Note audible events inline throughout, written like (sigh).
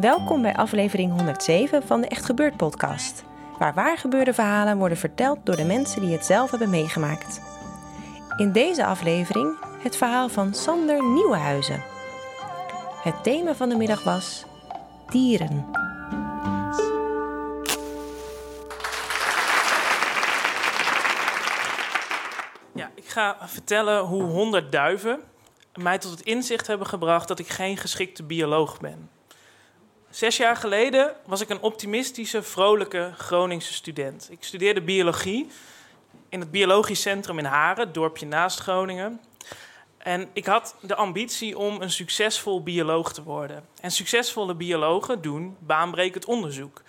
Welkom bij aflevering 107 van de Echt Gebeurd podcast. Waar waar gebeurde verhalen worden verteld door de mensen die het zelf hebben meegemaakt. In deze aflevering het verhaal van Sander Nieuwenhuizen. Het thema van de middag was dieren. Ja, ik ga vertellen hoe 100 duiven mij tot het inzicht hebben gebracht dat ik geen geschikte bioloog ben. Zes jaar geleden was ik een optimistische, vrolijke Groningse student. Ik studeerde biologie in het Biologisch Centrum in Haren, het dorpje naast Groningen. En ik had de ambitie om een succesvol bioloog te worden. En succesvolle biologen doen baanbrekend onderzoek.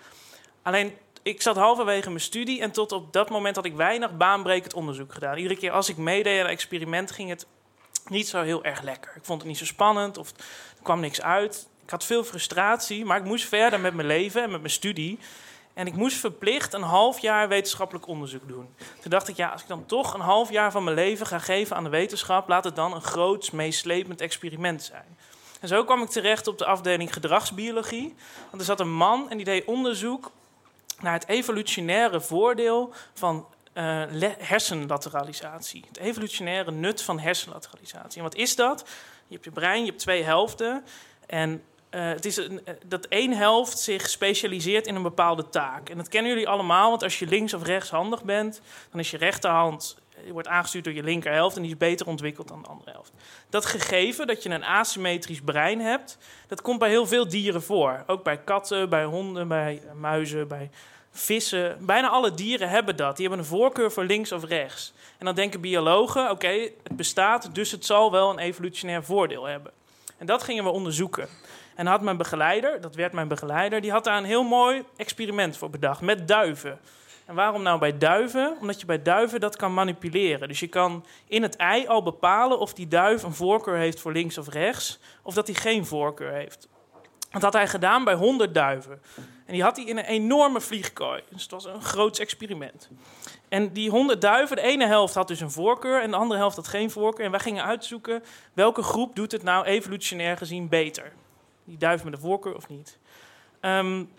Alleen, ik zat halverwege mijn studie en tot op dat moment had ik weinig baanbrekend onderzoek gedaan. Iedere keer als ik meedeed aan een experiment ging het niet zo heel erg lekker. Ik vond het niet zo spannend of er kwam niks uit. Ik had veel frustratie, maar ik moest verder met mijn leven en met mijn studie. En ik moest verplicht een half jaar wetenschappelijk onderzoek doen. Toen dacht ik, ja, als ik dan toch een half jaar van mijn leven ga geven aan de wetenschap, laat het dan een groots, meeslepend experiment zijn. En zo kwam ik terecht op de afdeling gedragsbiologie. Want er zat een man en die deed onderzoek naar het evolutionaire voordeel van uh, hersenlateralisatie. Het evolutionaire nut van hersenlateralisatie. En wat is dat? Je hebt je brein, je hebt twee helften. En uh, het is een, uh, dat één helft zich specialiseert in een bepaalde taak. En dat kennen jullie allemaal, want als je links of rechtshandig bent, dan is je rechterhand je wordt aangestuurd door je linkerhelft en die is beter ontwikkeld dan de andere helft. Dat gegeven dat je een asymmetrisch brein hebt, dat komt bij heel veel dieren voor. Ook bij katten, bij honden, bij muizen, bij vissen. Bijna alle dieren hebben dat. Die hebben een voorkeur voor links of rechts. En dan denken biologen: oké, het bestaat, dus het zal wel een evolutionair voordeel hebben. En dat gingen we onderzoeken. En had mijn begeleider, dat werd mijn begeleider, die had daar een heel mooi experiment voor bedacht met duiven. En waarom nou bij duiven? Omdat je bij duiven dat kan manipuleren. Dus je kan in het ei al bepalen of die duif een voorkeur heeft voor links of rechts, of dat hij geen voorkeur heeft. Dat had hij gedaan bij 100 duiven. En die had hij in een enorme vliegkooi. Dus het was een groot experiment. En die 100 duiven, de ene helft had dus een voorkeur en de andere helft had geen voorkeur. En wij gingen uitzoeken welke groep doet het nou evolutionair gezien beter die duif met een voorkeur of niet. Um,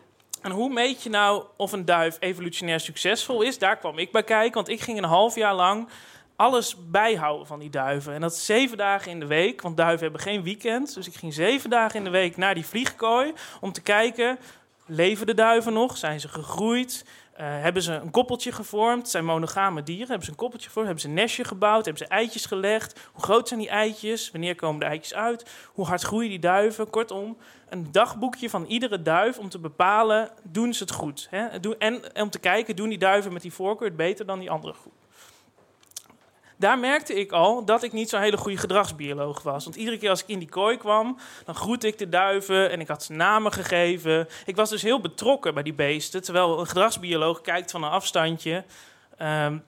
en hoe meet je nou of een duif evolutionair succesvol is? Daar kwam ik bij kijken, want ik ging een half jaar lang alles bijhouden van die duiven. En dat zeven dagen in de week, want duiven hebben geen weekend. Dus ik ging zeven dagen in de week naar die vliegkooi om te kijken... leven de duiven nog? Zijn ze gegroeid? Uh, hebben ze een koppeltje gevormd? Zijn monogame dieren. Hebben ze een koppeltje gevormd? Hebben ze een nestje gebouwd? Hebben ze eitjes gelegd? Hoe groot zijn die eitjes? Wanneer komen de eitjes uit? Hoe hard groeien die duiven? Kortom, een dagboekje van iedere duif om te bepalen, doen ze het goed? Hè? En om te kijken, doen die duiven met die voorkeur het beter dan die andere groep? Daar merkte ik al dat ik niet zo'n hele goede gedragsbioloog was. Want iedere keer als ik in die kooi kwam, dan groette ik de duiven en ik had ze namen gegeven. Ik was dus heel betrokken bij die beesten. Terwijl een gedragsbioloog kijkt van een afstandje um,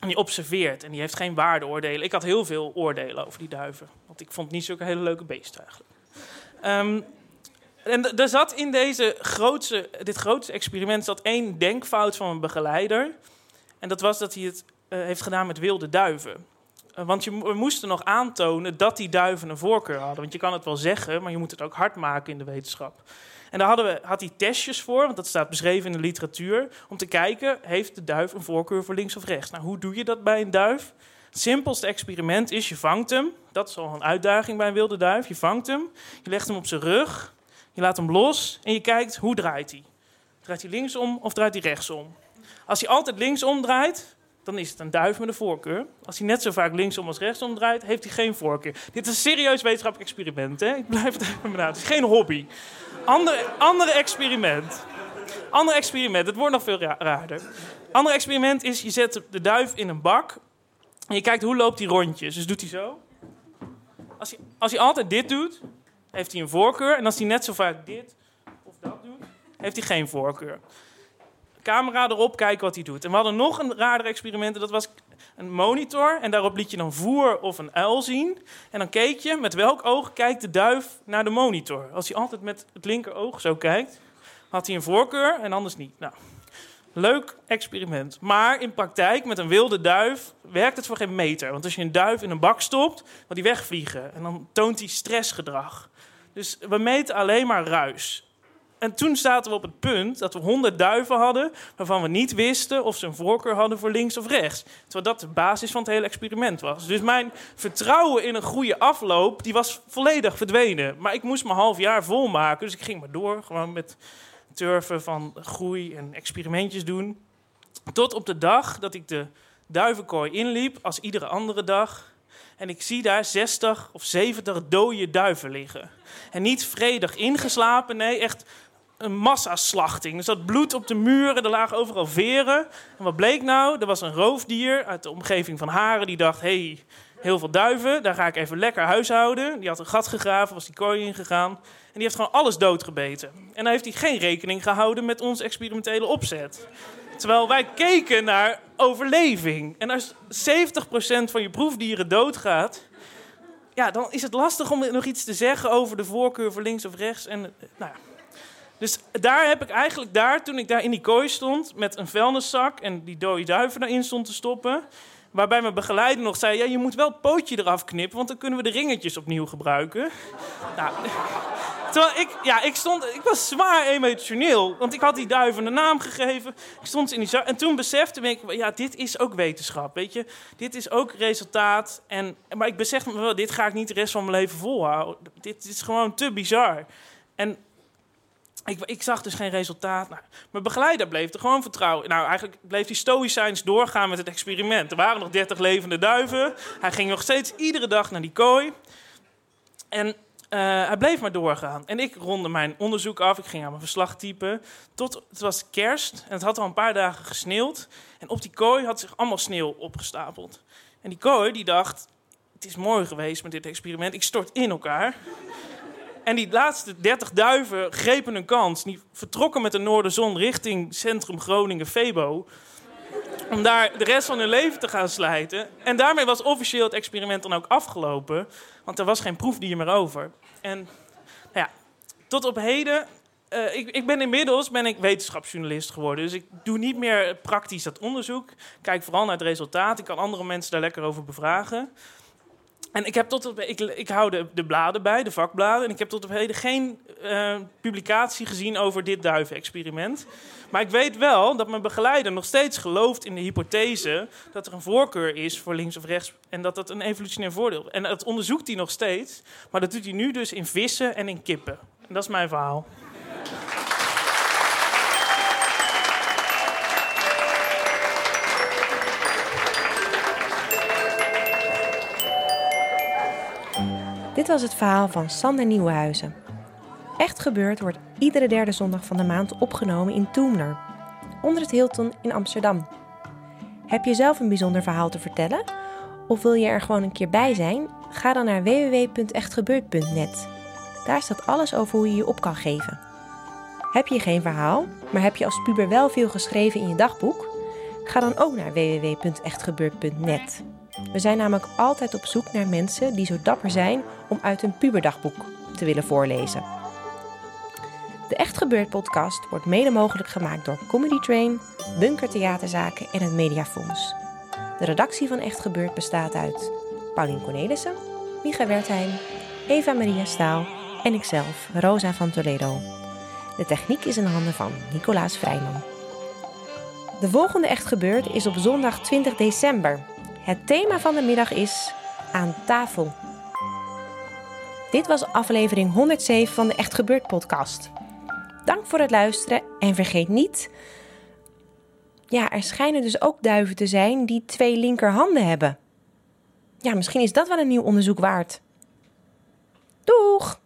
en die observeert. En die heeft geen waardeoordelen. Ik had heel veel oordelen over die duiven. Want ik vond niet zulke hele leuke beesten eigenlijk. Um, en er zat in deze dit grootste experiment zat één denkfout van mijn begeleider. En dat was dat hij het heeft gedaan met wilde duiven. Uh, want je, we moesten nog aantonen dat die duiven een voorkeur hadden. Want je kan het wel zeggen, maar je moet het ook hard maken in de wetenschap. En daar hadden we, had hij testjes voor, want dat staat beschreven in de literatuur, om te kijken, heeft de duif een voorkeur voor links of rechts? Nou, hoe doe je dat bij een duif? Het simpelste experiment is, je vangt hem. Dat is al een uitdaging bij een wilde duif. Je vangt hem, je legt hem op zijn rug, je laat hem los en je kijkt, hoe draait hij? Draait hij linksom of draait hij rechtsom? Als hij altijd linksom draait, dan is het een duif met een voorkeur. Als hij net zo vaak linksom als rechtsom draait, heeft hij geen voorkeur. Dit is een serieus wetenschappelijk experiment. Hè? Ik blijf het even benadrukken. Het is geen hobby. Andere, andere experiment. Ander experiment. Het wordt nog veel ra raarder. Ander experiment is, je zet de duif in een bak en je kijkt hoe loopt hij rondjes. Dus doet hij zo. Als hij, als hij altijd dit doet, heeft hij een voorkeur. En als hij net zo vaak dit of dat doet, heeft hij geen voorkeur. Camera erop, kijken wat hij doet. En we hadden nog een raarder experiment. Dat was een monitor. En daarop liet je dan voer of een uil zien. En dan keek je met welk oog kijkt de duif naar de monitor. Als hij altijd met het linker oog zo kijkt, had hij een voorkeur en anders niet. Nou, leuk experiment. Maar in praktijk met een wilde duif werkt het voor geen meter. Want als je een duif in een bak stopt, dan die wegvliegen. En dan toont hij stressgedrag. Dus we meten alleen maar ruis. En toen zaten we op het punt dat we 100 duiven hadden waarvan we niet wisten of ze een voorkeur hadden voor links of rechts. Terwijl dat de basis van het hele experiment was. Dus mijn vertrouwen in een goede afloop, die was volledig verdwenen. Maar ik moest mijn half jaar volmaken, dus ik ging maar door. Gewoon met turven van groei en experimentjes doen. Tot op de dag dat ik de duivenkooi inliep, als iedere andere dag. En ik zie daar 60 of 70 dode duiven liggen. En niet vredig ingeslapen, nee, echt een massaslachting. Er zat bloed op de muren, er lagen overal veren. En wat bleek nou? Er was een roofdier uit de omgeving van Haren die dacht... hey, heel veel duiven, daar ga ik even lekker huishouden. Die had een gat gegraven, was die kooi ingegaan. En die heeft gewoon alles doodgebeten. En dan heeft hij geen rekening gehouden met onze experimentele opzet. Terwijl wij keken naar overleving. En als 70% van je proefdieren doodgaat... Ja, dan is het lastig om nog iets te zeggen over de voorkeur voor links of rechts. En, nou ja. Dus daar heb ik eigenlijk daar, toen ik daar in die kooi stond... met een vuilniszak en die dode duiven erin stond te stoppen... Waarbij mijn begeleider nog zei: ja, je moet wel het pootje eraf knippen, want dan kunnen we de ringetjes opnieuw gebruiken. (laughs) nou, terwijl ik, ja, ik, stond, ik was zwaar emotioneel, want ik had die duiven een naam gegeven. Ik stond in die En toen besefte ik: ja, dit is ook wetenschap. Weet je, dit is ook resultaat. En, maar ik besefte me wel: dit ga ik niet de rest van mijn leven volhouden. Dit is gewoon te bizar. En ik, ik, zag dus geen resultaat. Nou, mijn begeleider bleef er gewoon vertrouwen. Nou, eigenlijk bleef hij stoïcijns doorgaan met het experiment. Er waren nog 30 levende duiven. Hij ging nog steeds iedere dag naar die kooi. En uh, hij bleef maar doorgaan. En ik ronde mijn onderzoek af. Ik ging aan mijn verslag typen. Tot het was kerst. En het had al een paar dagen gesneeuwd. En op die kooi had zich allemaal sneeuw opgestapeld. En die kooi die dacht... Het is mooi geweest met dit experiment. Ik stort in elkaar. En die laatste 30 duiven grepen een kans. Die vertrokken met de noorderzon richting centrum Groningen Febo. Om daar de rest van hun leven te gaan slijten. En daarmee was officieel het experiment dan ook afgelopen. Want er was geen proefdier meer over. En nou ja, tot op heden uh, ik, ik, ben inmiddels ben ik wetenschapsjournalist geworden. Dus ik doe niet meer praktisch dat onderzoek. Kijk vooral naar het resultaat. Ik kan andere mensen daar lekker over bevragen. En ik, heb tot ik, ik hou de, de, bladen bij, de vakbladen. En ik heb tot op heden geen uh, publicatie gezien over dit duivenexperiment. Maar ik weet wel dat mijn begeleider nog steeds gelooft in de hypothese dat er een voorkeur is voor links of rechts. En dat dat een evolutionair voordeel is. En dat onderzoekt hij nog steeds. Maar dat doet hij nu dus in vissen en in kippen. En dat is mijn verhaal. Dit was het verhaal van Sander Nieuwenhuizen. Echt gebeurd wordt iedere derde zondag van de maand opgenomen in Toemler, onder het Hilton in Amsterdam. Heb je zelf een bijzonder verhaal te vertellen? Of wil je er gewoon een keer bij zijn? Ga dan naar www.echtgebeurd.net. Daar staat alles over hoe je je op kan geven. Heb je geen verhaal, maar heb je als puber wel veel geschreven in je dagboek? Ga dan ook naar www.echtgebeurd.net. We zijn namelijk altijd op zoek naar mensen die zo dapper zijn om uit hun puberdagboek te willen voorlezen. De Echt Gebeurd podcast wordt mede mogelijk gemaakt door Comedy Train, Bunker Theaterzaken en het Mediafonds. De redactie van Echt Gebeurd bestaat uit Paulien Cornelissen, Micha Wertheim, Eva Maria Staal en ikzelf, Rosa van Toledo. De techniek is in handen van Nicolaas Vrijman. De volgende Echt Gebeurd is op zondag 20 december het thema van de middag is aan tafel. Dit was aflevering 107 van de Echt Gebeurd podcast. Dank voor het luisteren en vergeet niet. Ja, er schijnen dus ook duiven te zijn die twee linkerhanden hebben. Ja, misschien is dat wel een nieuw onderzoek waard. Doeg!